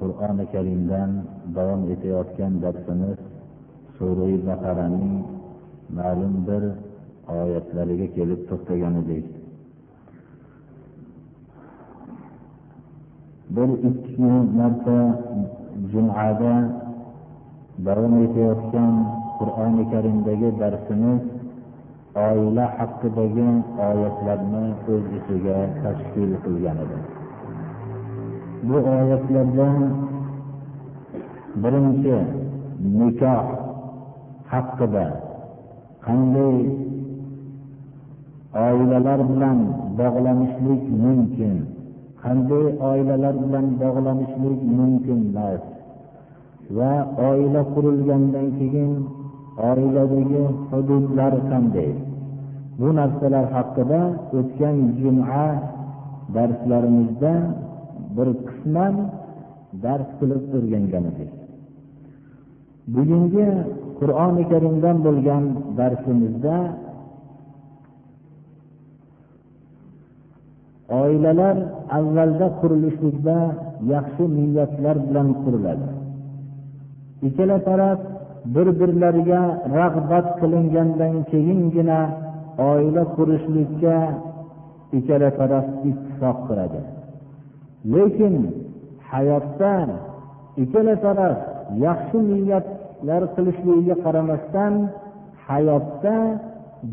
qur'oni karimdan davom etayotgan darsimiz surai baqaraning ma'lum bir oyatlariga kelib to'xtagan edik bir ikki marta jumada davom etayotgan qur'oni karimdagi darsimiz oila haqidagi oyatlarni o'z ichiga tashkil qilgan edi. Bu oyatlardan birinchi nikoh haqida qanday oilalar bilan bog'lanishlik mumkin qanday oilalar bilan bog'lanishlik mumkin emas va oila qurilgandan keyin oiladagi hududlar qanday? Bu narsalar haqida o'tgan juma darslarimizda bir qisman dars qilib o'rgangan edik bugungi qur'oni karimdan bo'lgan darsimizda oilalar avvalda qurilishlikda yaxshi niyatlar bilan quriladi. Ikkala taraf bir birlariga rag'bat qilingandan keyingina oila qurishlikka ikkala taraf ittifoq qiladi. Lekin hayotda ikkala taraf yaxshi niyatlar qilishligiga qaramasdan hayotda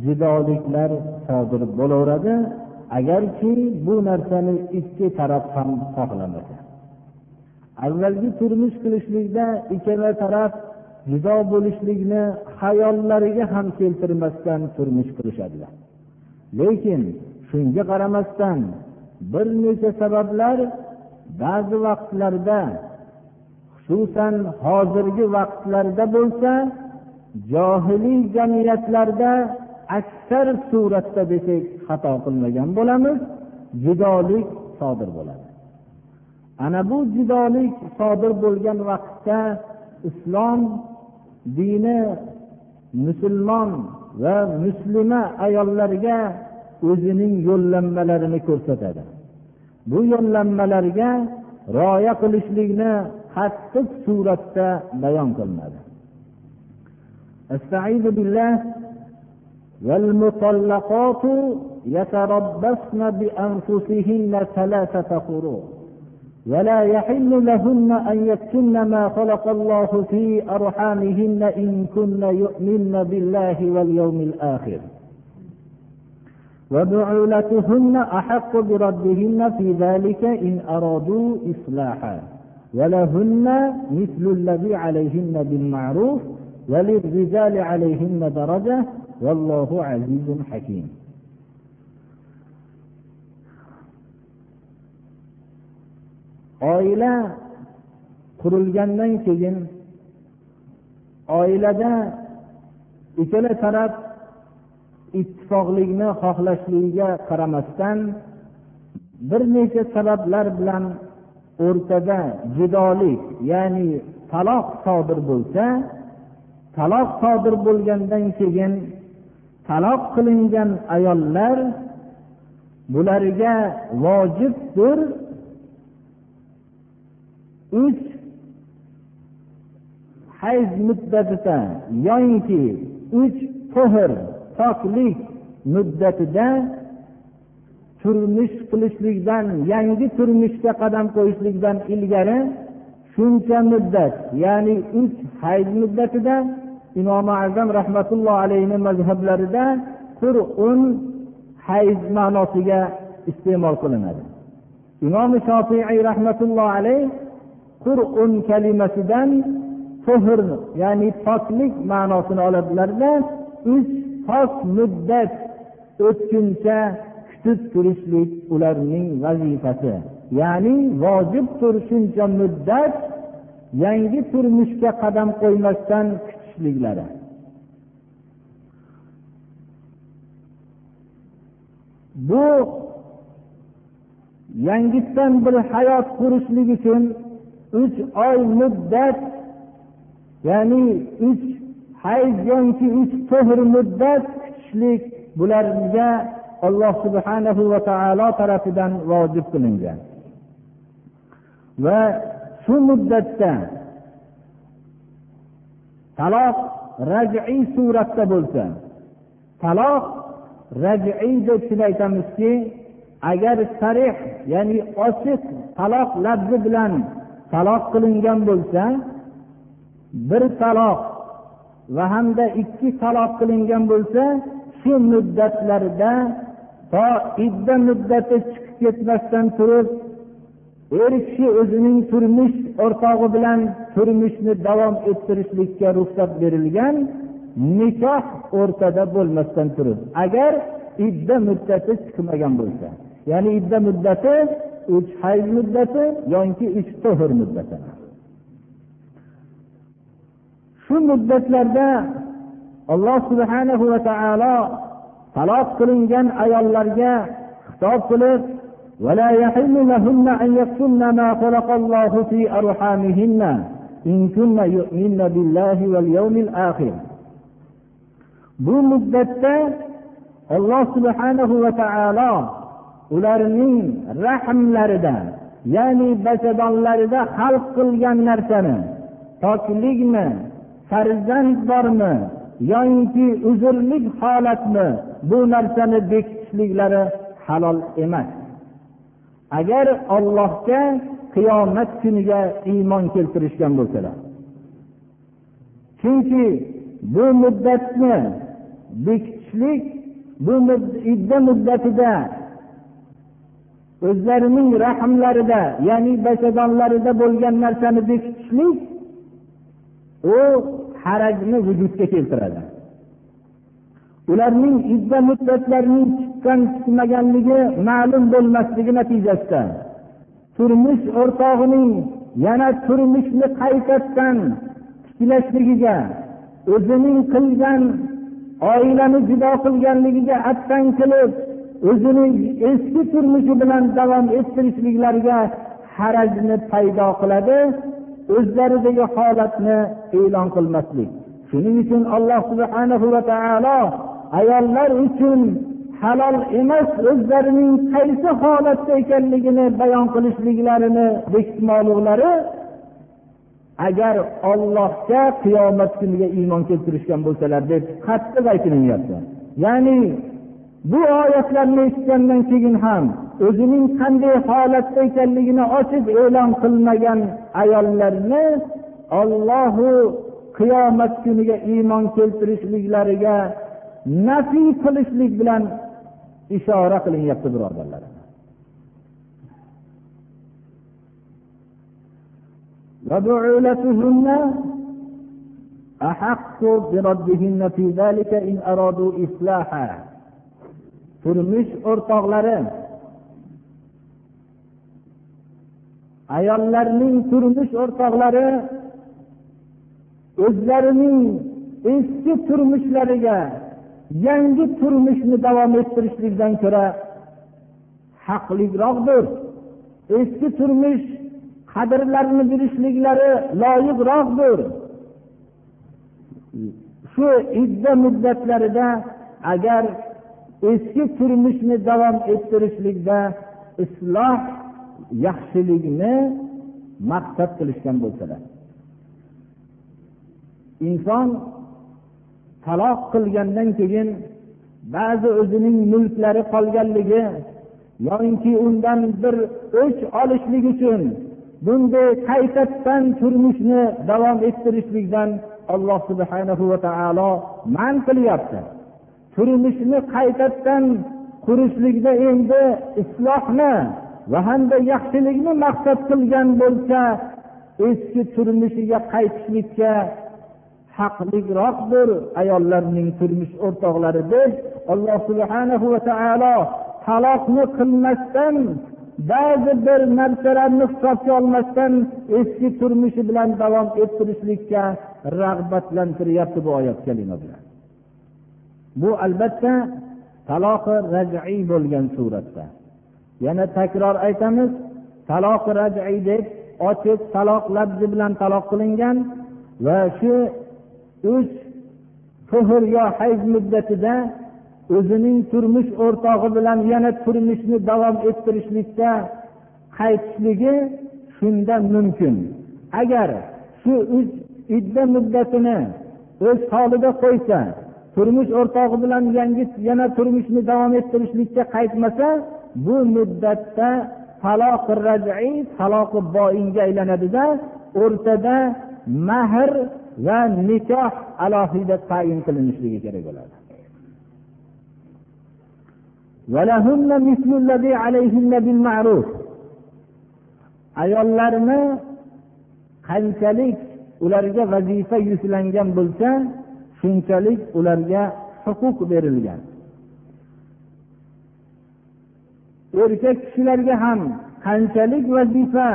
jidoliklar sodir bo'laveradi agarki bu narsani ikki taraf ham xohlamasa avvalgi turmush qilishlikda ikkala taraf jido bo'lishlikni hayollariga ham keltirmasdan turmush qilishadilar. Lekin shunga qaramasdan bir necha sabablar ba'zi vaqtlarda xususan hozirgi vaqtlarda bo'lsa johiliy jamiyatlarda aksar suratda desak xato qilmagan bo'lamiz judolik sodir bo'ladi. Ana bu judolik sodir bo'lgan vaqtda islom dini musulmon va muslima ayollarga o'zining yo'llanmalarini ko'rsatadi bu yo'llanmalarga rioya qilishlikni qattiq suratda bayon qilinadi والمطلقات يتربصن بأنفسهن ثلاثة قروء ولا يحل لهن أن يكتمن ما خلق الله في أرحامهن إن كن يؤمن بالله واليوم الآخر وبعولتهن أحق بردهن في ذلك إن أرادوا إصلاحا ولهن مثل الذي عليهن بالمعروف وللرجال عليهن درجة والله عزيز حكيم. Oila qurilgandan keyin oilada ikkala taraf ittifoqlikni xohlashligiga qaramasdan bir necha sabablar bilan o'rtada judolik ya'ni taloq sodir bo'lsa taloq sodir bo'lgandan keyin taloq qilingan ayollar bularga vojibdir. Uch hayz muddatida yoinki uch to'hir poklik muddatida turmush qilishlikdan yangi turmushga qadam qo'yishlikdan ilgari shuncha muddat ya'ni uch hayz muddatida imom azam rahmatullohi alayhi mazhablarida qur'un hayz ma'nosiga iste'mol qilinadi. Imom shofiiy rahmatullohi alayh qur'un kalimasidan tuhr ya'ni poklik ma'nosini oladilarda uch pok muddat o'tguncha kutib turishlik ularning vazifasi. Ya'ni vojibdir shuncha muddat yangi turmushga qadam qo'ymasdan kutishliklari. Bu yangitdan bir hayot qurishlik uchun uch oy muddat ya'ni uch hayz yoki uch to'hr muddat kutishlik bularga alloh subhanahu va taolo tarafidan vojib qilingan. Va shu muddatda taloq raj'iy suratda bo'lsa taloq raj'iy deb shuni aytamizki agar sarih ya'ni ochiq taloq labzi bilan taloq qilingan bo'lsa bir taloq va hamda ikki taloq qilingan bo'lsa shu muddatlarda to idda muddati chiqib ketmasdan turib er kishi o'zining turmush o'rtog'i bilan turmushni davom ettirishlikka ruxsat berilgan nikoh o'rtada bo'lmasdan turib agar idda muddati chiqmagan bo'lsa. Ya'ni idda muddati uch hayz muddati yoki uch to'hr muddati. shu muddatlarda alloh subhanahu va taolo taloq qilingan ayollarga xitob qilib ولا يحل لهن أن يكتمن ما خلق الله في أرحامهن إن كن يؤمن بالله واليوم الآخر bu muddatda alloh subhanahu va taolo ularning rahmlarida ya'ni bachadonlarida xalq qilgan narsani poklikmi farzand bormi yoyinki uzrlik holatmi bu narsani bekitishliklari halol emas. Agar ollohga qiyomat kuniga iymon keltirishgan bo'lsalar chunki bu muddatni bekitishlik bu idda muddatida o'zlarining rahmlarida ya'ni bachadonlarida bo'lgan narsani bekitishlik u harajni vujudga keltiradi. Ularning idda muddatlarining chiqqan chiqmaganligi ma'lum bo'lmasligi natijasida turmush o'rtog'ining yana turmushni qaytadan tiklashligiga o'zining qilgan oilani judo qilganligiga attan qilib o'zini eski turmushi bilan davom ettirishliklariga harajni paydo qiladi. O'zlaridagi holatni e'lon qilmaslik. Shuning uchun alloh subhanahu va taolo ayollar uchun halol emas o'zlarining qaysi holatda ekanligini bayon qilishliklarini bekitmoqliklari agar ollohga qiyomat kuniga iymon keltirishgan bo'lsalar deb qattiq aytilinyapti. Ya'ni bu oyatlarni eshitgandan keyin ham o'zining qanday holatda ekanligini ochiq e'lon qilmagan ayollarni ollohu qiyomat kuniga iymon keltirishliklariga nafiy qilishlik bilan ishora qilinyapti birodarlar وبعولتهن أحق بردهن في ذلك إن أرادوا إصلاحا turmush o'rtoqlari. Ayollarning turmush o'rtoqlari o'zlarining eski turmushlariga yangi turmushni davom ettirishlikdan ko'ra haqliroqdir. Eski turmush qadrlarini bilishliklari loyiqroqdir. Shu idda muddatlarida agar eski turmushni davom ettirishlikda isloh yaxshilikni maqsad qilishgan bo'lsalar. Inson taloq qilgandan keyin ba'zi o'zining mulklari qolganligi yoinki undan bir o'ch olishlik uchun bunday qaytadan turmushni davom ettirishlikdan alloh subhanahu va taolo man qilyapti. Turmushni qaytadan qurishlikda endi islohni va hamda yaxshilikni maqsad qilgan bo'lsa eski turmushiga qaytishlikka haqliroqdir ayollarning turmush o'rtoqlari deb alloh subhanahu va taolo taloqni qilmasdan ba'zi bir narsalarni hisobga olmasdan eski turmushi bilan davom ettirishlikka rag'batlantiryapti bu oyat kalima bilan. Bu albatta taloqi rajiy bo'lgan suratda. Yana takror aytamiz taloqi rajiy deb ochiq taloq labzi bilan taloq qilingan va shu uch to'hir yo hayz muddatida o'zining turmush o'rtog'i bilan yana turmushni davom ettirishlikda qaytishligi shunda mumkin. Agar shu uch idda muddatini o'z holida qo'ysa turmush o'rtog'i bilan yangi yana turmushni davom ettirishlikka qaytmasa bu muddatda taloqi rajiy taloqi boinga aylanadida o'rtada mahr va nikoh alohida tayin qilinishligi kerak bo'ladi. Ayollarni qanchalik ularga vazifa yuklangan bo'lsa shunchalik ularga huquq berilgan. Erkak kishilarga ham qanchalik vazifa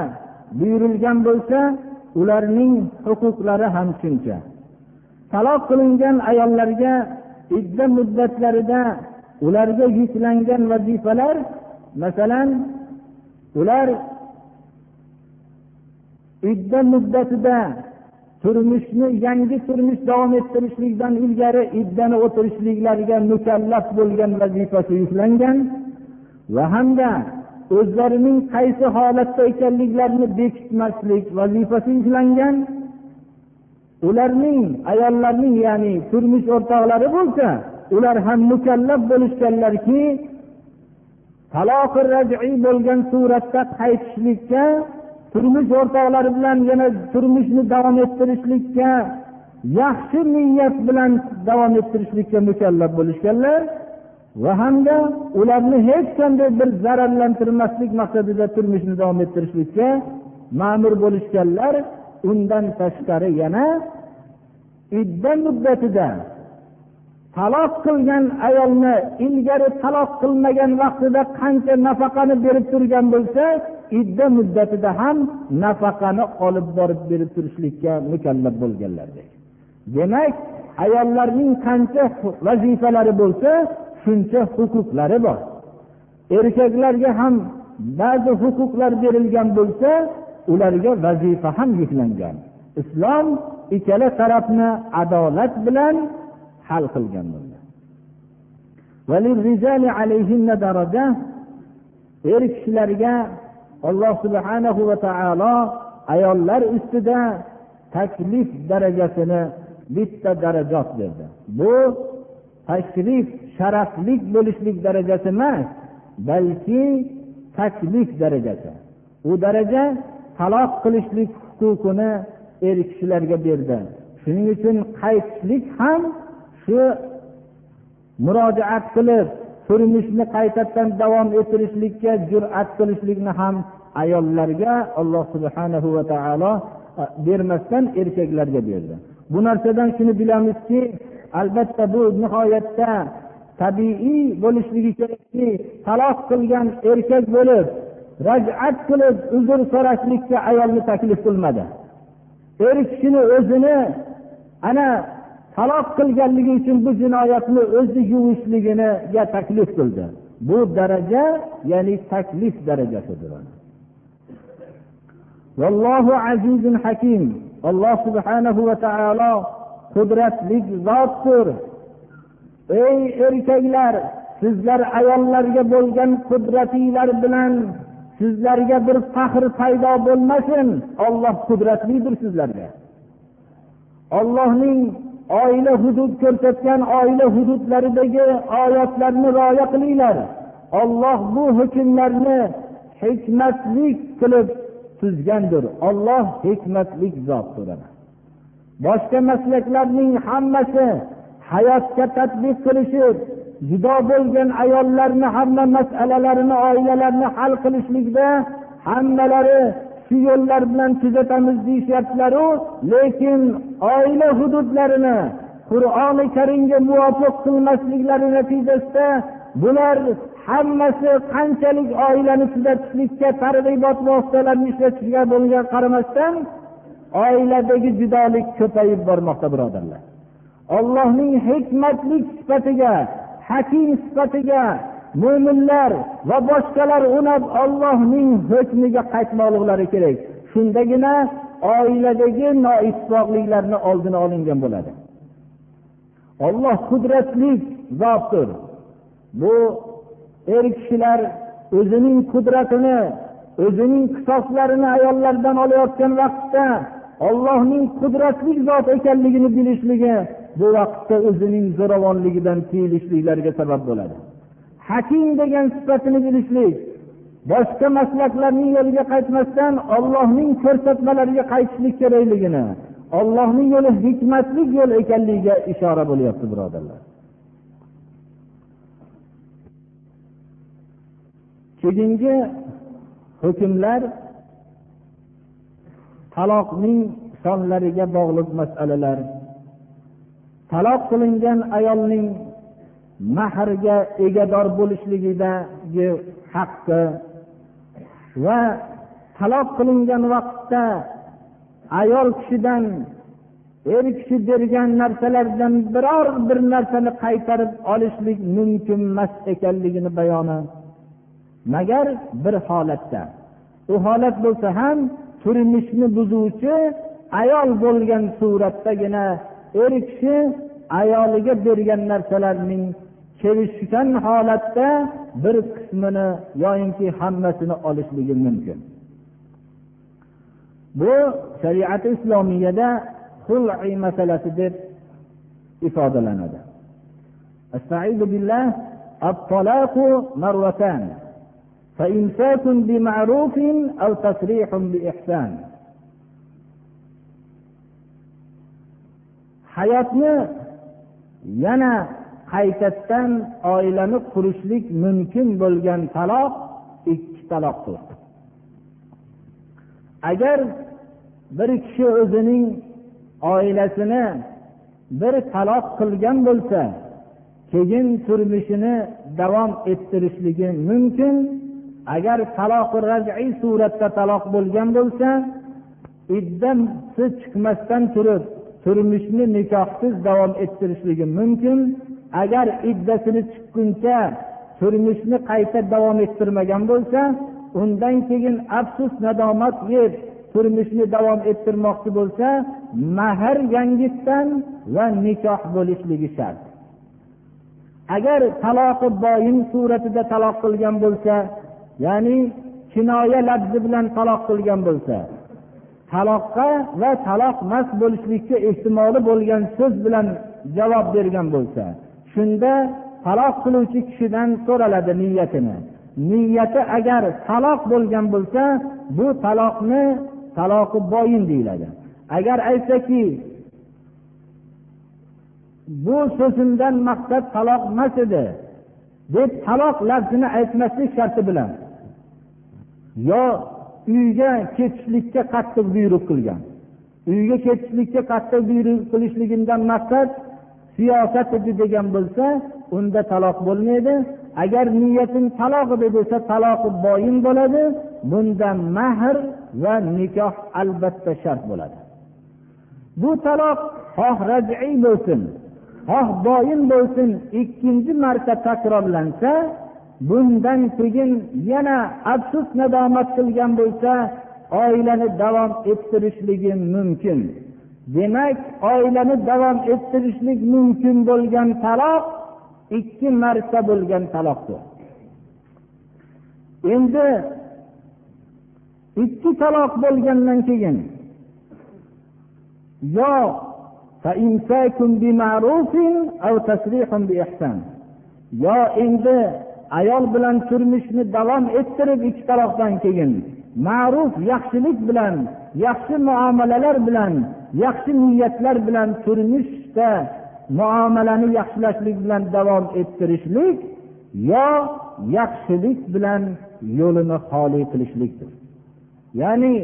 buyurilgan bo'lsa ularning huquqlari ham shuncha. Taloq qilingan ayollarga idda muddatlarida ularga yuklangan vazifalar masalan ular idda muddatida turmushni yangi turmush davom ettirishlikdan ilgari iddani o'tirishliklariga mukallaf bo'lgan vazifasi yuklangan va hamda o'zlarining qaysi holatda ekanliklarini bekitmaslik vazifasi yuklangan. Ularning ayollarning ya'ni turmush o'rtoqlari bo'lsa ular ham mukallaf bo'lishganlarki taloqi rajiy bo'lgan suratda qaytishlikka turmush o'rtoqlari bilan yana turmushni davom ettirishlikka yaxshi niyat bilan davom ettirishlikka mukallaf bo'lishganlar va hamda ularni hech qanday bir zararlantirmaslik maqsadida turmushni davom ettirishlikka ma'mur bo'lishganlar undan tashqari yana idda muddatida taloq qilgan ayolni ilgari taloq qilmagan vaqtida qancha nafaqani berib turgan bo'lsa idda muddatida ham nafaqani olib borib berib turishlikka mukallaf bo'lganlar demak ayollarning qancha vazifalari bo'lsa shuncha huquqlari bor. Erkaklarga ham ba'zi huquqlar berilgan bo'lsa ularga vazifa ham yuklangan. Islom ikkala tarafni adolat bilan hal qilgan er kishilarga alloh subhanahu va taolo ayollar ustida taklif darajasini bitta darajot berdi. Bu taklif sharaflik bo'lishlik darajasi emas balki taklif darajasi. U daraja taloq qilishlik huquqini er kishilarga berdi. Shuning uchun qaytishlik ham shu murojaat qilib turmushni qaytadan davom ettirishlikka jur'at qilishlikni ham ayollarga alloh subhanahu va taolo e, bermasdan erkaklarga berdi. Bu narsadan shuni bilamizki albatta bu nihoyatda tabiiy bo'lishligi kerakki taloq qilgan erkak bo'lib rajat qilib uzr so'rashlikka ayolni taklif qilmadi. Er kishini o'zini ana taloq qilganligi uchun bu jinoyatni o'zi yuvishligiga taklif qildi. Bu daraja ya'ni taklif darajasidir. Vallohu azizun hakim. Alloh subhanahu va taolo qudratli zotdir. Ey erkaklar sizlar ayollarga bo'lgan qudratinglar bilan sizlarga bir faxr paydo bo'lmasin. Olloh qudratlidir sizlarga. Ollohning oila hudud ko'rsatgan oila hududlaridagi oyatlarni rioya qilinglar. Olloh bu hukmlarni hikmatlik qilib tuzgandir. Olloh hikmatli zotdir boshqa maslaklarning hammasi hayotga tadbiq qilishib judo bo'lgan ayollarni hamma masalalarini oilalarni hal qilishlikda hammalari shu yo'llar bilan tuzatamiz deyishyaptilaru lekin oila hududlarini qur'oni karimga muvofiq qilmasliklari natijasida bular hammasi qanchalik oilani tuzatishlikka targ'ibot vositalarini ishlatishga bo'lgan qaramasdan oiladagi judolik ko'payib bormoqda birodarlar. Ollohning hikmatlik sifatiga hakim sifatiga mo'minlar va boshqalar unab ollohning hukmiga qaytmoqliklari kerak. Shundagina oiladagi noittifoqliklarni oldini olingan bo'ladi. Olloh qudratli zotdir. Bu er kishilar o'zining qudratini o'zining qisoslarini ayollardan olayotgan vaqtda ollohning qudratli zot ekanligini bilishligi bu vaqtda o'zining zo'ravonligidan tiyilishliklariga sabab bo'ladi. Hakim degan sifatini bilishlik boshqa maslaklarning yo'liga qaytmasdan ollohning ko'rsatmalariga qaytishlik kerakligini ollohning yo'li hikmatli yo'l ekanligiga ishora bo'lyapti birodarlar. Keyingi hukmlar taloqning sonlariga bog'liq masalalar. Taloq qilingan ayolning mahrga egador bo'lishligidagi haqqi va taloq qilingan vaqtda ayol kishidan er kishi bergan narsalardan biror bir narsani qaytarib olishlik mumkin emas ekanligini bayoni. Magar bir holatda u holat bo'lsa ham turmushni buzuvchi ayol bo'lgan suratdagina er kishi ayoliga bergan narsalarning kelishgan holatda bir qismini yoyinki hammasini olishligi mumkin bu shariati islomiyada hul'iy masalasi deb ifodalanadi الطلاق مرتان فإمساك بمعروف أو تسريح بإحسان hayotni yana qaytadan oilani qurishlik mumkin bo'lgan taloq ikki taloqdir agar bir kishi o'zining oilasini bir taloq qilgan bo'lsa keyin turmushini davom ettirishligi mumkin. Agar taloqi raj'iy suratda taloq bo'lgan bo'lsa iddasi chiqmasdan turib turmushni nikohsiz davom ettirishligi mumkin. Agar iddasini chiqquncha turmushni qayta davom ettirmagan bo'lsa undan keyin afsus nadomat yeb turmushni davom ettirmoqchi bo'lsa mahr yangitdan va nikoh bo'lishligi shart. Agar taloqi boyin suratida taloq qilgan bo'lsa ya'ni kinoya labzi bilan taloq qilgan bo'lsa taloqqa va taloq mas bo'lishlikka ehtimoli bo'lgan so'z bilan javob bergan bo'lsa shunda taloq qiluvchi kishidan so'raladi niyatini. Niyati agar taloq bo'lgan bo'lsa bu taloqni taloqi boyin deyiladi. Agar aytsaki bu so'zimdan maqsad taloq emas edi deb taloq lafzini aytmaslik sharti bilan yo uyga ketishlikka qattiq buyruq qilgan. Uyga ketishlikka qattiq buyruq qilishligidan maqsad siyosat edi degan bo'lsa unda taloq bo'lmaydi. Agar niyatim taloq edi desa taloqi boyin bo'ladi. Bunda mahr va nikoh albatta shart bo'ladi. Bu taloq xoh raj'iy bo'lsin xoh boyin bo'lsin ikkinchi marta takrorlansa bundan keyin yana afsus nadomat qilgan bo'lsa oilani davom ettirishligi mumkin. Demak oilani davom ettirishlik mumkin bo'lgan taloq ikki marta bo'lgan taloqdir. Endi ikki taloq bo'lgandan keyin yo yo endi ayol bilan turmushni davom ettirib ikki tarafdan keyin ma'ruf yaxshilik bilan yaxshi muomalalar bilan yaxshi niyatlar bilan turmushda muomalani yaxshilashlik bilan davom ettirishlik yo yaxshilik bilan yo'lini xoli qilishlikdir. Ya'ni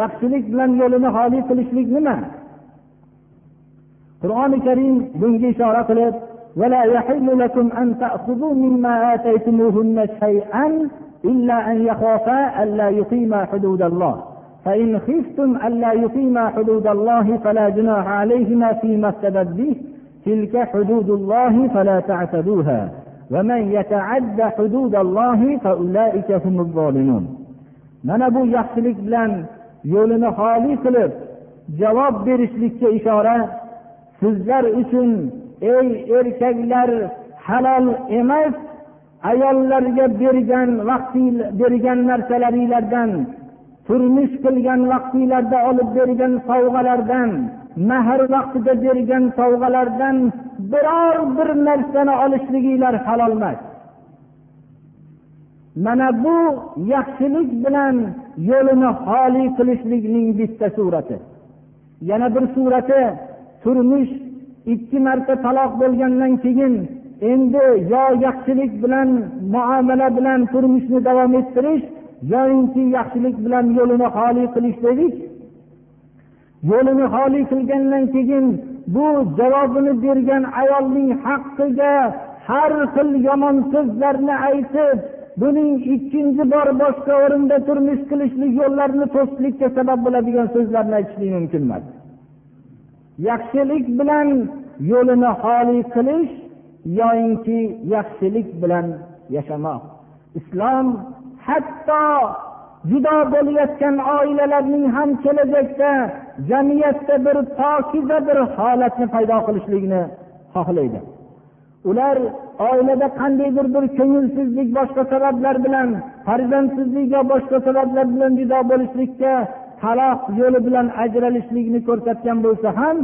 yaxshilik bilan yo'lini xoli qilishlik nima? Qur'oni karim bunga ishora qilib ولا يحل لكم أن تأخذوا مما آتيتموهن شيئا إلا أن يخافا ألا يقيما حدود الله. فإن خفتم ألا يقيما حدود الله فلا جناح عليهما فيما افتدت به. تلك حدود الله فلا تعتدوها. ومن يتعد حدود الله فأولئك هم الظالمون. mana bu yaxshilik bilan yo'lini xoli qilib javob berishlikka ishora sizlar uchun ey erkaklar halol emas ayollarga bergan vaqting bergan narsalaringlardan turmush qilgan vaqtinglarda olib bergan sovg'alardan mahr vaqtida bergan sovg'alardan biror bir narsani olishliginglar halol emas. Mana bu yaxshilik bilan yo'lini xoli qilishlikning bitta surati. Yana bir surati turmush ikki marta taloq bo'lgandan keyin endi yo yaxshilik bilan muomala bilan turmushni davom ettirish yoinki yaxshilik bilan yo'lini xoli qilish dedik. Yo'lini xoli qilgandan keyin bu javobini bergan ayolning haqqiga har xil yomon so'zlarni aytib buning ikkinchi bor boshqa o'rinda turmush qilishlik yo'llarini to'sishlikka sabab bo'ladigan so'zlarni aytishlik mumkin emas yaxshilik bilan yo'lini xoli qilish yoyinki yaxshilik bilan yashamoq. Islom hatto judo bo'layotgan oilalarning ham kelajakda jamiyatda bir pokiza bir holatni paydo qilishlikni xohlaydi. Ular oilada qandaydir bir ko'ngilsizlik boshqa sabablar bilan farzandsizlik yo boshqa sabablar bilan judo bo'lishlikka taloq yo'li bilan ajralishlikni ko'rsatgan bo'lsa ham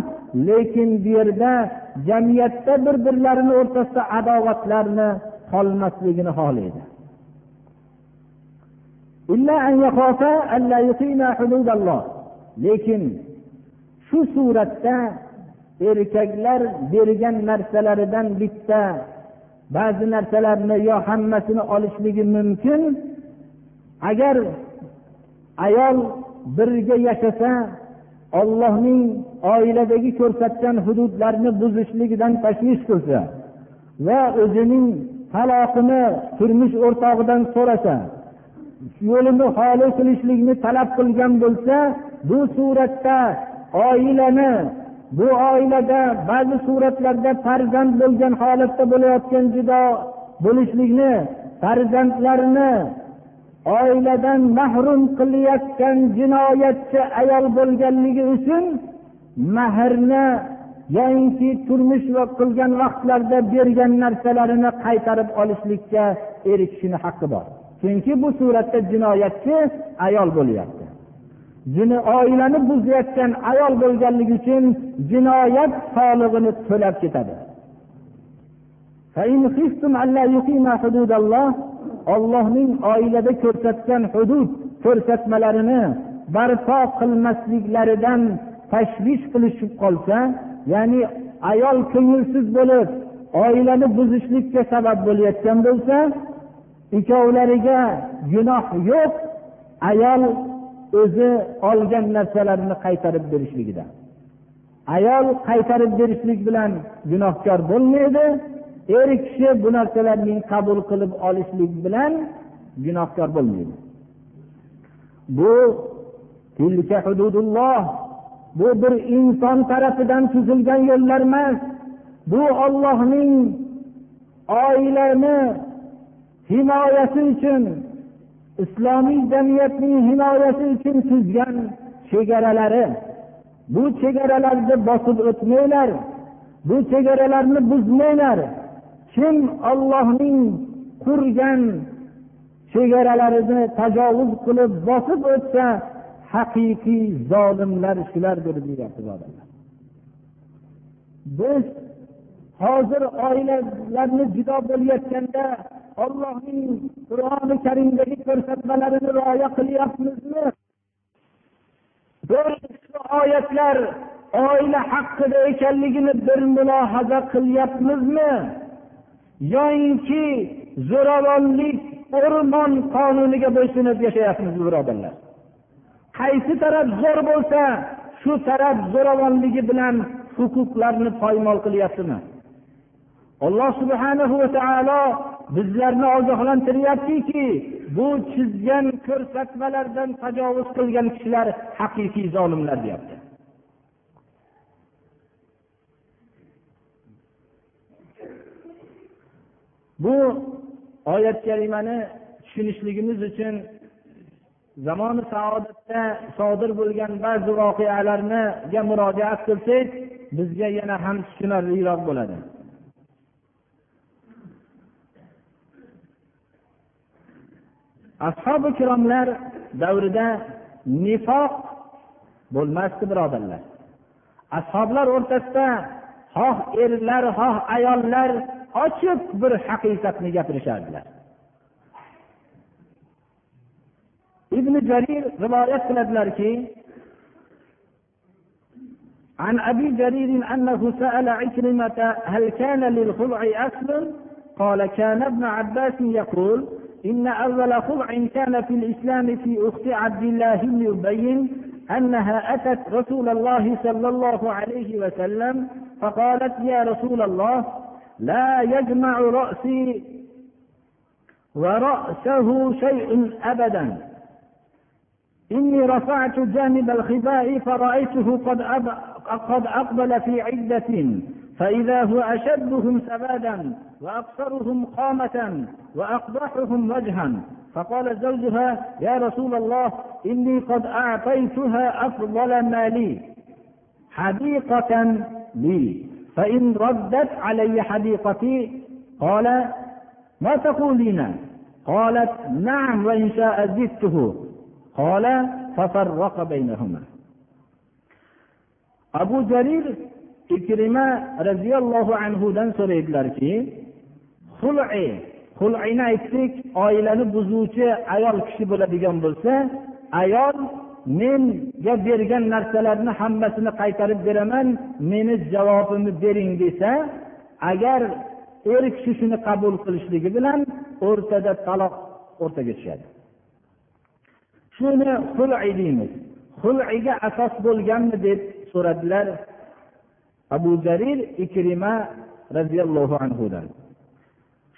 lekin bu yerda jamiyatda bir birlarini o'rtasida adovatlarni qolmasligini xohlaydi. Lekin shu suratda erkaklar bergan narsalaridan bitta ba'zi narsalarni yo hammasini olishligi mumkin agar ayol birga yashasa ollohning oiladagi ko'rsatgan hududlarini buzishligidan tashvish qilsa va o'zining taloqini turmush o'rtog'idan so'rasa yo'lini holi qilishlikni talab qilgan bo'lsa bu suratda oilani bu oilada ba'zi suratlarda farzand bo'lgan holatda bo'layotgan judo bo'lishlikni farzandlarini oiladan mahrum qilayotgan jinoyatchi ayol bo'lganligi uchun mahrni yoinki turmush qilgan vaqtlarda bergan narsalarini qaytarib olishlikka erishishini haqqi bor. Chunki bu suratda jinoyatchi ayol bo'lyapti. Oilani buzayotgan ayol bo'lganligi uchun jinoyat solig'ini to'lab ketadi. Ollohning oilada ko'rsatgan hudud ko'rsatmalarini barpo qilmasliklaridan tashvish qilishib qolsa ya'ni ayol ko'ngilsiz bo'lib oilani buzishlikka sabab bo'layotgan bo'lsa ikkovlariga gunoh yo'q ayol o'zi olgan narsalarini qaytarib berishligida. Ayol qaytarib berishlik bilan gunohkor bo'lmaydi er kishi bu narsalarning qabul qilib olishlik bilan gunohkor bo'lmaydi. Bu hududulloh bu bir inson tarafidan tuzilgan yo'llar emas. Bu ollohning oilani himoyasi uchun islomiy jamiyatning himoyasi uchun tuzgan chegaralari. Bu chegaralarni bosib o'tmanglar bu chegaralarni buzmanglar. Kim ollohning qurgan chegaralarini tajovuz qilib bosib o'tsa haqiqiy zolimlar shulardir deyapti biz hozir oilalarni judo bo'layotganda ollohning qur'oni karimdagi ko'rsatmalarini rioya qilyapmizmi? Shu oyatlar oila haqida ekanligini bir mulohaza qilyapmizmi? Yoyinki zo'ravonlik o'rmon qonuniga bo'ysunib yashayapmiz birodarlar. Qaysi taraf zo'r bo'lsa shu taraf zo'ravonligi bilan huquqlarni poymol qilyaptimi? Alloh subhanahu va taolo bizlarni ogohlantiryaptiki bu chizgan ko'rsatmalardan tajovuz qilgan kishilar haqiqiy zolimlar deyapti. Bu oyat kalimani tushunishligimiz uchun zamoni saodatda sodir bo'lgan ba'zi voqealarniga murojaat qilsak bizga yana ham tushunarliroq bo'ladi. Ashobi ikromlar davrida nifoq bo'lmasdi birodarlar. Ashoblar o'rtasida xoh erlar xoh ayollar ochiq bir haqiqatni gapirishardilar ibn jarir rivoyat qiladilarki عن أبي جرير أنه سأل عكرمة هل كان للخلع أصل؟ قال كان ابن عباس يقول إن أول خلع كان في الإسلام في أخت عبد الله بن أبي أنها أتت رسول الله صلى الله عليه وسلم فقالت يا رسول الله لا يجمع رأسي ورأسه شيء أبدا إني رفعت جانب الخباء فرأيته قد. قد أقبل في عدة فإذا هو أشدهم سبادا وأقصرهم قامة وأقبحهم وجها فقال زوجها يا رسول الله إني قد أعطيتها أفضل ما لي حديقة لي فإن ردت علي حديقتي قال ما تقولين قالت نعم وإن شاء زدته قال ففرق بينهما abu jarir ikrima roziyallohu anhudan so'raydilarki xul'i xul'ini aytdik oilani buzuvchi ayol kishi bo'ladigan bo'lsa ayol menga bergan narsalarni hammasini qaytarib beraman meni javobimni bering desa agar er kishi shuni qabul qilishligi bilan o'rtada taloq o'rtaga tushadi. Shuni xul'i deymiz xul'iga asos bo'lganmi deb so'radilar abu jarir ikrima roziyallohu anhudan.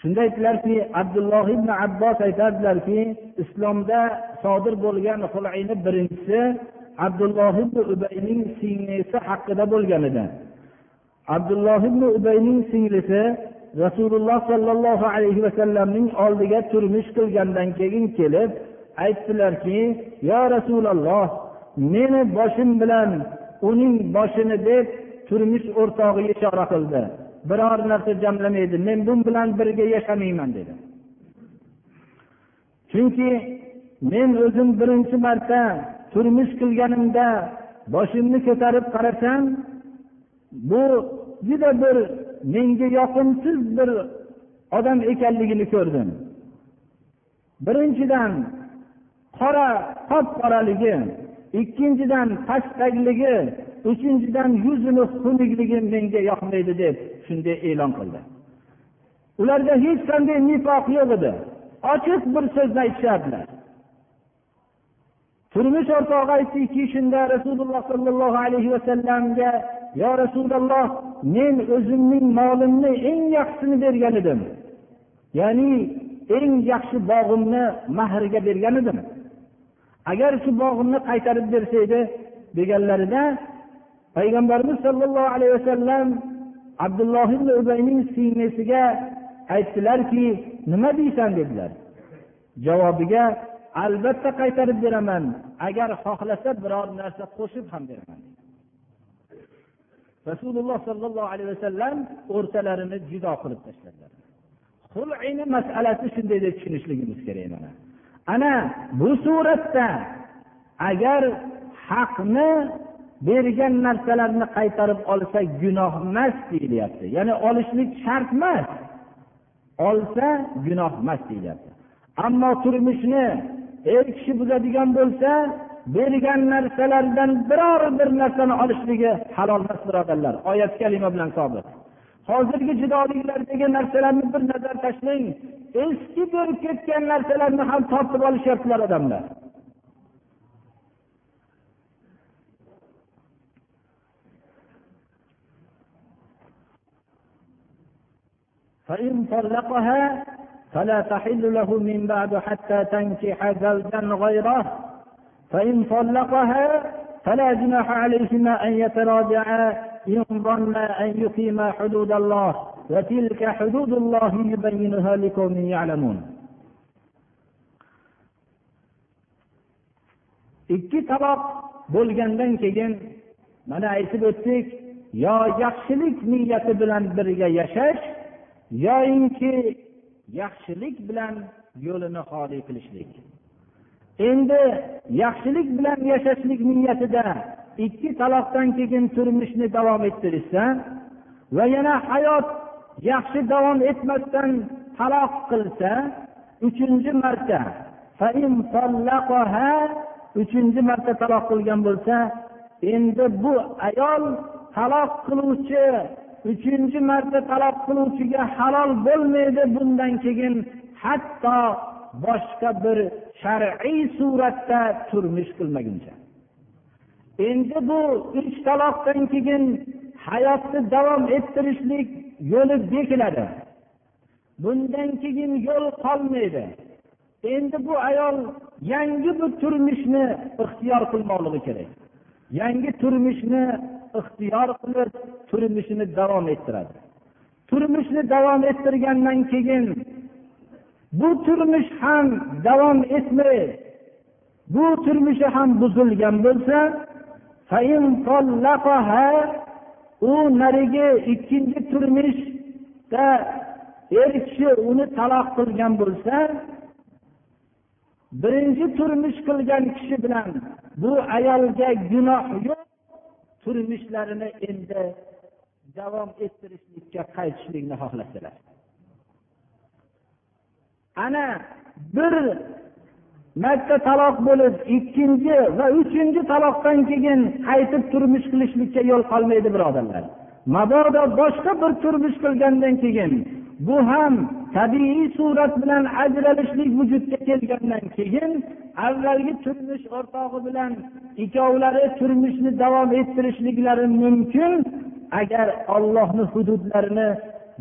Shunda aytdilarki abdulloh ibn abbos aytadilarki islomda sodir bo'lgan xulayni birinchisi abdulloh ibn ubayning singlisi haqida bo'lgan edi. Abdulloh ibn ubayning singlisi rasululloh sollallohu alayhi vasallamning oldiga turmush qilgandan keyin kelib aytdilarki yo rasululloh meni boshim bilan uning boshini deb turmush o'rtog'iga ishora qildi. Biror narsa jamlamaydi men bu bilan birga yashamayman dedi. Chunki men o'zim birinchi marta turmush qilganimda boshimni ko'tarib qarasam bu juda bir menga yoqimsiz bir odam ekanligini ko'rdim. Birinchidan qora qop qoraligi ikkinchidan pastdagligi uchinchidan yuzini xunukligi menga yoqmaydi deb shunday e'lon qildi. Ularda hech qanday nifoq yo'q edi. Ochiq bir so'zni aytishardilar. Turmush o'rtog'i aytdiki shunda rasululloh sollallohu alayhi vasallamga yo rasululloh men o'zimning molimni eng yaxshisini bergan edim. Ya'ni eng yaxshi bog'imni mahriga bergan edim. Agar shu bog'imni qaytarib bersa edi deganlarida payg'ambarimiz sollallohu alayhi vasallam abdulloh ibn ubayning singlisiga aytdilarki nima deysan? dedilar. Javobiga albatta qaytarib beraman. Agar xohlasa biror narsa qo'shib ham beraman. Rasululloh sollallohu alayhi vasallam o'rtalarini judo qilib tashladilar. Xulini masalasi shunday deb tushunishligimiz kerak mana. Ana bu suratda agar haqni bergan narsalarni qaytarib olsa gunoh emas deyilyapti. Ya'ni olishlik shart emas. Olsa gunoh emas deyilyapti. Ammo turmushni er kishi buzadigan bo'lsa bergan narsalardan biror bir narsani olishligi halol emas birodarlar. Oyat kalima bilan sobit. Hozirgi judoliklardagi narsalarni bir nazar tashlang eski bo'lib ketgan narsalarni ham tortib olishyaptilar odamlar. فإن طلقها فلا تحل له من بعد حتى تنكح زوجا غيره. فإن طلقها فلا جناح عليهما أن يتراجعا إن ظنا أن يقيما حدود الله وتلك حدود الله يبينها لقوم يعلمون. ikki taloq bo'lgandan keyin mana aytib o'tdik yo yaxshilik niyati bilan birga yashash yoyinki yaxshilik bilan yo'lini xoli qilishlik. Endi yaxshilik bilan yashashlik niyatida ikki taloqdan keyin turmushni davom ettirishsa va yana hayot yaxshi davom etmasdan taloq qilsa uchinchi marta uchinchi marta taloq qilgan bo'lsa endi bu ayol taloq qiluvchi uchinchi marta taloq qiluvchiga halol bo'lmaydi bundan keyin hatto boshqa bir shar'iy suratda turmush qilmaguncha. Endi bu uch taloqdan keyin hayotni davom ettirishlik yo'li bekiladi. Bundan keyin yo'l qolmaydi. Endi bu ayol yangi bir turmushni ixtiyor qilmoqligi kerak. Yangi turmushni ixtiyor qilib turmushini davom ettiradi. Turmushni davom ettirgandan keyin bu turmush ham davom etmay bu turmushi ham buzilgan bo'lsa u narigi ikkinchi turmushda er kishi uni taloq qilgan bo'lsa birinchi turmush qilgan kishi bilan bu ayolga gunoh yo'q. Turmushlarini endi davom ettirishlikka qaytishlikni xohlasalar. Ana bir marta taloq bo'lib ikkinchi va uchinchi taloqdan keyin qaytib turmush qilishlikka yo'l qolmaydi birodarlar. Mabodo boshqa bir turmush qilgandan keyin bu ham tabiiy surat bilan ajralishlik vujudga kelgandan keyin avvalgi turmush o'rtog'i bilan ikkovlari turmushni davom ettirishliklari mumkin agar ollohni hududlarini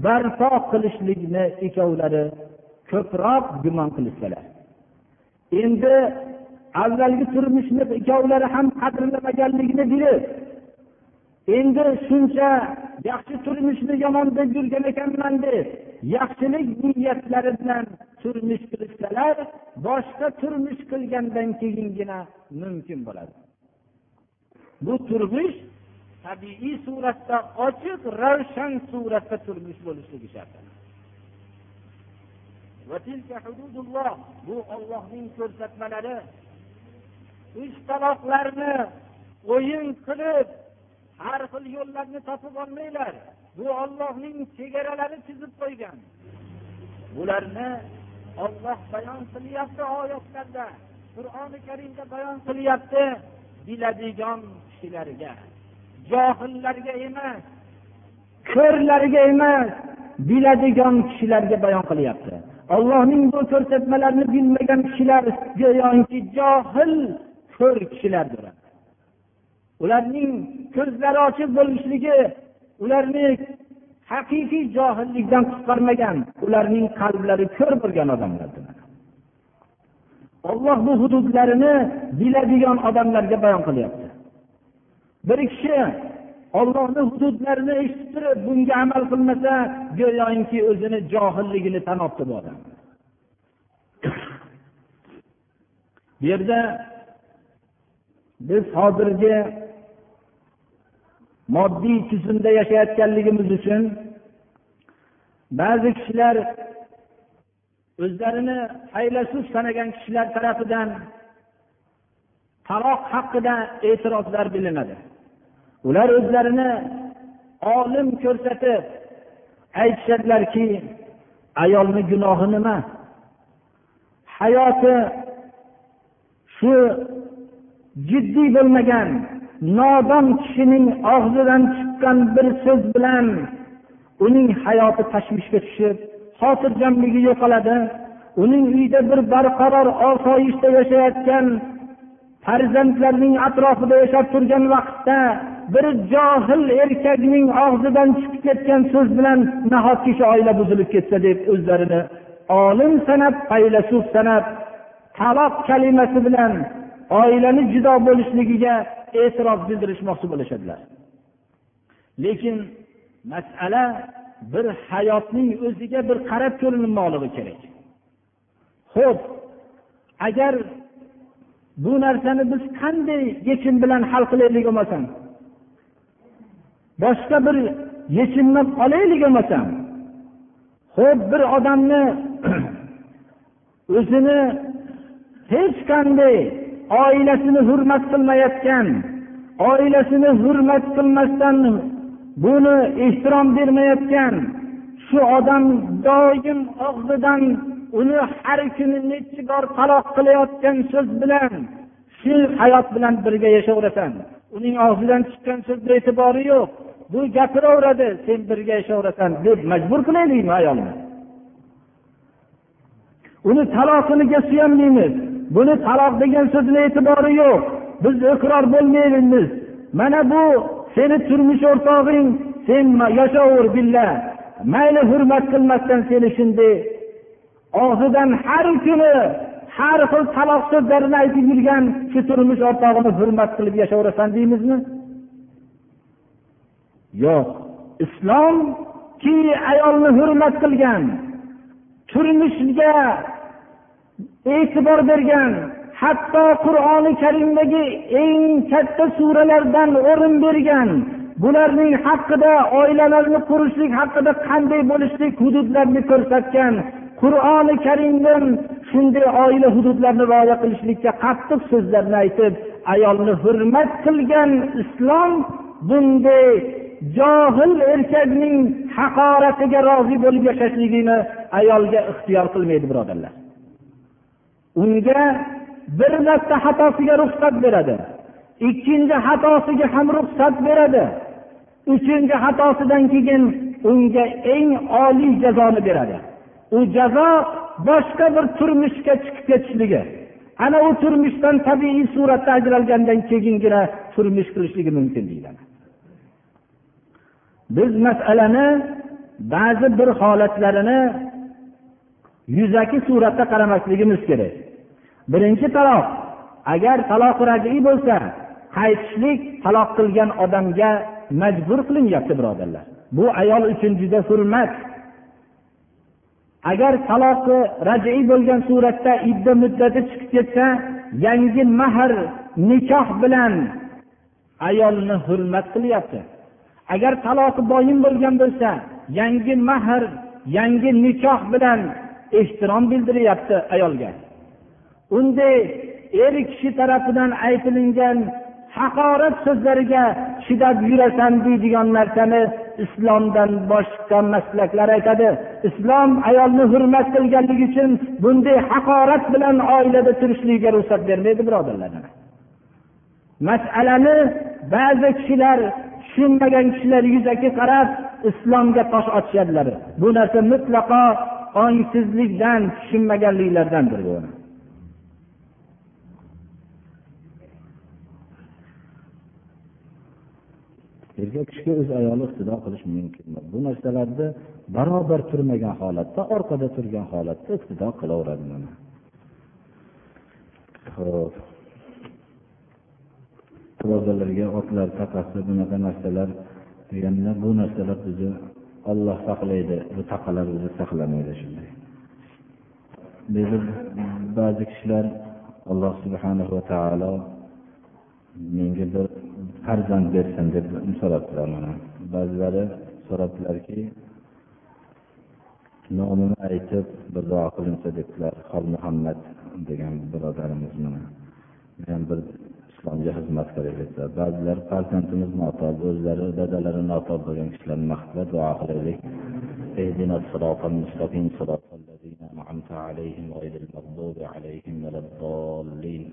barpo qilishlikni ikkovlari ko'proq gumon qilishsalar. Endi avvalgi turmushni ikkovlari ham qadrlamaganligini bilib endi shuncha yaxshi turmushni yomon deb yurgan ekanman deb yaxshilik niyatlari bilan turmush qilishsalar boshqa turmush qilgandan keyingina mumkin bo'ladi. Bu turmush tabiiy suratda ochiq ravshan suratda turmush bo'lishligi shart. Bu ollohning ko'rsatmalari. Uch taloqlarni o'yin qilib har xil yo'llarni topib olmanglar. Bu ollohning chegaralari chizib qo'ygan. Bularni olloh bayon qilyapti oyatlarda. Qur'oni karimda bayon qilyapti biladigan kishilarga. Johillarga emas ko'rlarga emas biladigan kishilarga bayon qilyapti. Ollohning bu ko'rsatmalarini bilmagan kishilar go'yoki johil ko'r kishilardir. Ularning ko'zlari ochiq bo'lishligi ularni haqiqiy johillikdan qutqarmagan ularning qalblari ko'r bo'lgan odamlardir olloh bu hududlarini biladigan odamlarga bayon qilyapti. Bir kishi ollohni hududlarini eshitib turib bunga amal qilmasa go'yoki o'zini johilligini tan olibdi bu odam. Bu yerda biz hozirgi moddiy tizimda yashayotganligimiz uchun ba'zi kishilar o'zlarini faylasuf sanagan kishilar tarafidan taloq haqida e'tirozlar bilinadi. Ular o'zlarini olim ko'rsatib aytishadilarki ayolni gunohi nima? Hayoti shu jiddiy bo'lmagan nodon kishining og'zidan chiqqan bir so'z bilan uning hayoti tashvishga tushib xotirjamligi yo'qoladi. Uning uyida bir barqaror osoyishta yashayotgan farzandlarning atrofida yashab turgan vaqtda bir johil erkakning og'zidan chiqib ketgan so'z bilan nahotki shu oila buzilib ketsa deb o'zlarini olim sanab faylasuf sanab taloq kalimasi bilan oilani judo bo'lishligiga e'tiroz bildirishmoqchi bo'lishadilar. Lekin masala bir hayotning o'ziga bir qarab ko'rinmoqligi kerak. Ho'p agar bu narsani biz qanday yechim bilan hal qilaylik bo'lmasam boshqa bir yechimni olaylik bo'lmasam ho'p bir odamni o'zini hech qanday oilasini hurmat qilmayotgan oilasini hurmat qilmasdan buni ehtirom bermayotgan shu odam doim og'zidan uni har kuni nechi bor taloq qilayotgan so'z bilan shu hayot bilan birga yashayverasan. Uning og'zidan chiqqan so'zni e'tibori yo'q. Bu gapiraveradi sen birga yashayverasan deb majbur qilaylikmi ayolni? Uni taloqiniga suyanmaymiz buni taloq degan so'zni e'tibori yo'q. Biz iqror bo'lmaymiz mana bu seni turmush o'rtog'ing sen yashaver billa mayli hurmat qilmasdan seni shunday og'zidan har kuni har xil taloq so'zlarini aytib yurgan shu turmush o'rtog'ini hurmat qilib yashayverasan deymizmi? Yo'q. Islomki ayolni hurmat qilgan. Turmushga e'tibor bergan hatto qur'oni karimdagi eng katta suralardan o'rin bergan bularning haqida oilalarni qurishlik haqida qanday bo'lishlik hududlarni ko'rsatgan qur'oni karimdan shunday oila hududlarini rioya qilishlikka qattiq so'zlarni aytib ayolni hurmat qilgan islom bunday johil erkakning haqoratiga rozi bo'lib yashashligini ayolga ixtiyor qilmaydi birodarlar. Unga bir marta xatosiga ruxsat beradi. Ikkinchi xatosiga ham ruxsat beradi. Uchinchi xatosidan keyin unga eng oliy jazoni beradi. U jazo boshqa bir turmushga chiqib ketishligi. Ana u turmushdan tabiiy suratda ajralgandan keyingina turmush qilishligi mumkin deyiladi. Biz masalani ba'zi bir holatlarini yuzaki suratda qaramasligimiz kerak. Birinchi taloq agar taloq rajiy bo'lsa qaytishlik taloq qilgan odamga majbur qilinyapti birodarlar. Bu ayol uchun juda hurmat agar taloqi rajiy bo'lgan suratda idda muddati chiqib ketsa yangi mahr nikoh bilan ayolni hurmat qilyapti. Agar taloqi boyin bo'lgan bo'lsa yangi mahr yangi nikoh bilan ehtirom bildiryapti ayolga. Unday er kishi tarafidan aytilingan haqorat so'zlariga chidab yurasan deydigan narsani islomdan boshqa maslaklar aytadi. Islom ayolni hurmat qilganligi uchun bunday haqorat bilan oilada turishligiga ruxsat bermaydi birodarlar. Masalani ba'zi kishilar tushunmagan kishilar yuzaki qarab islomga tosh otishadilar. Bu narsa mutlaqo ongsizlikdan tushunmaganliklaridandir bu. Erkak kishiga o'z ayoli iqtido qilish mumkin. Bu narsalarni barobar turmagan holatda orqada turgan holatda iqtido qilaveradi mana. Ho'p birodarlarga otlar taqasi bunaqa narsalar deganda bu narsalar bizni olloh saqlaydi. Bu taqalar bizni saqlamaydi shunday. Ba'zi kishilar alloh subhanahu va taolo menga bir farzand bersin deb so'rabdilar mana ba'zilari so'rabdilarki nomini aytib bir duo qilinsa debdilar xol muhammad degan birodarimiz mana men bir islomga xizmat qilaylik dedilar ba'zilar farzandimiz notob o'zlari dadalari notob bo'lgan kishilarni maqtab duo qilaylik اهدنا الصراط المستقيم صراط الذين أنعمت عليهم غير المغضوب عليهم ولا الضالين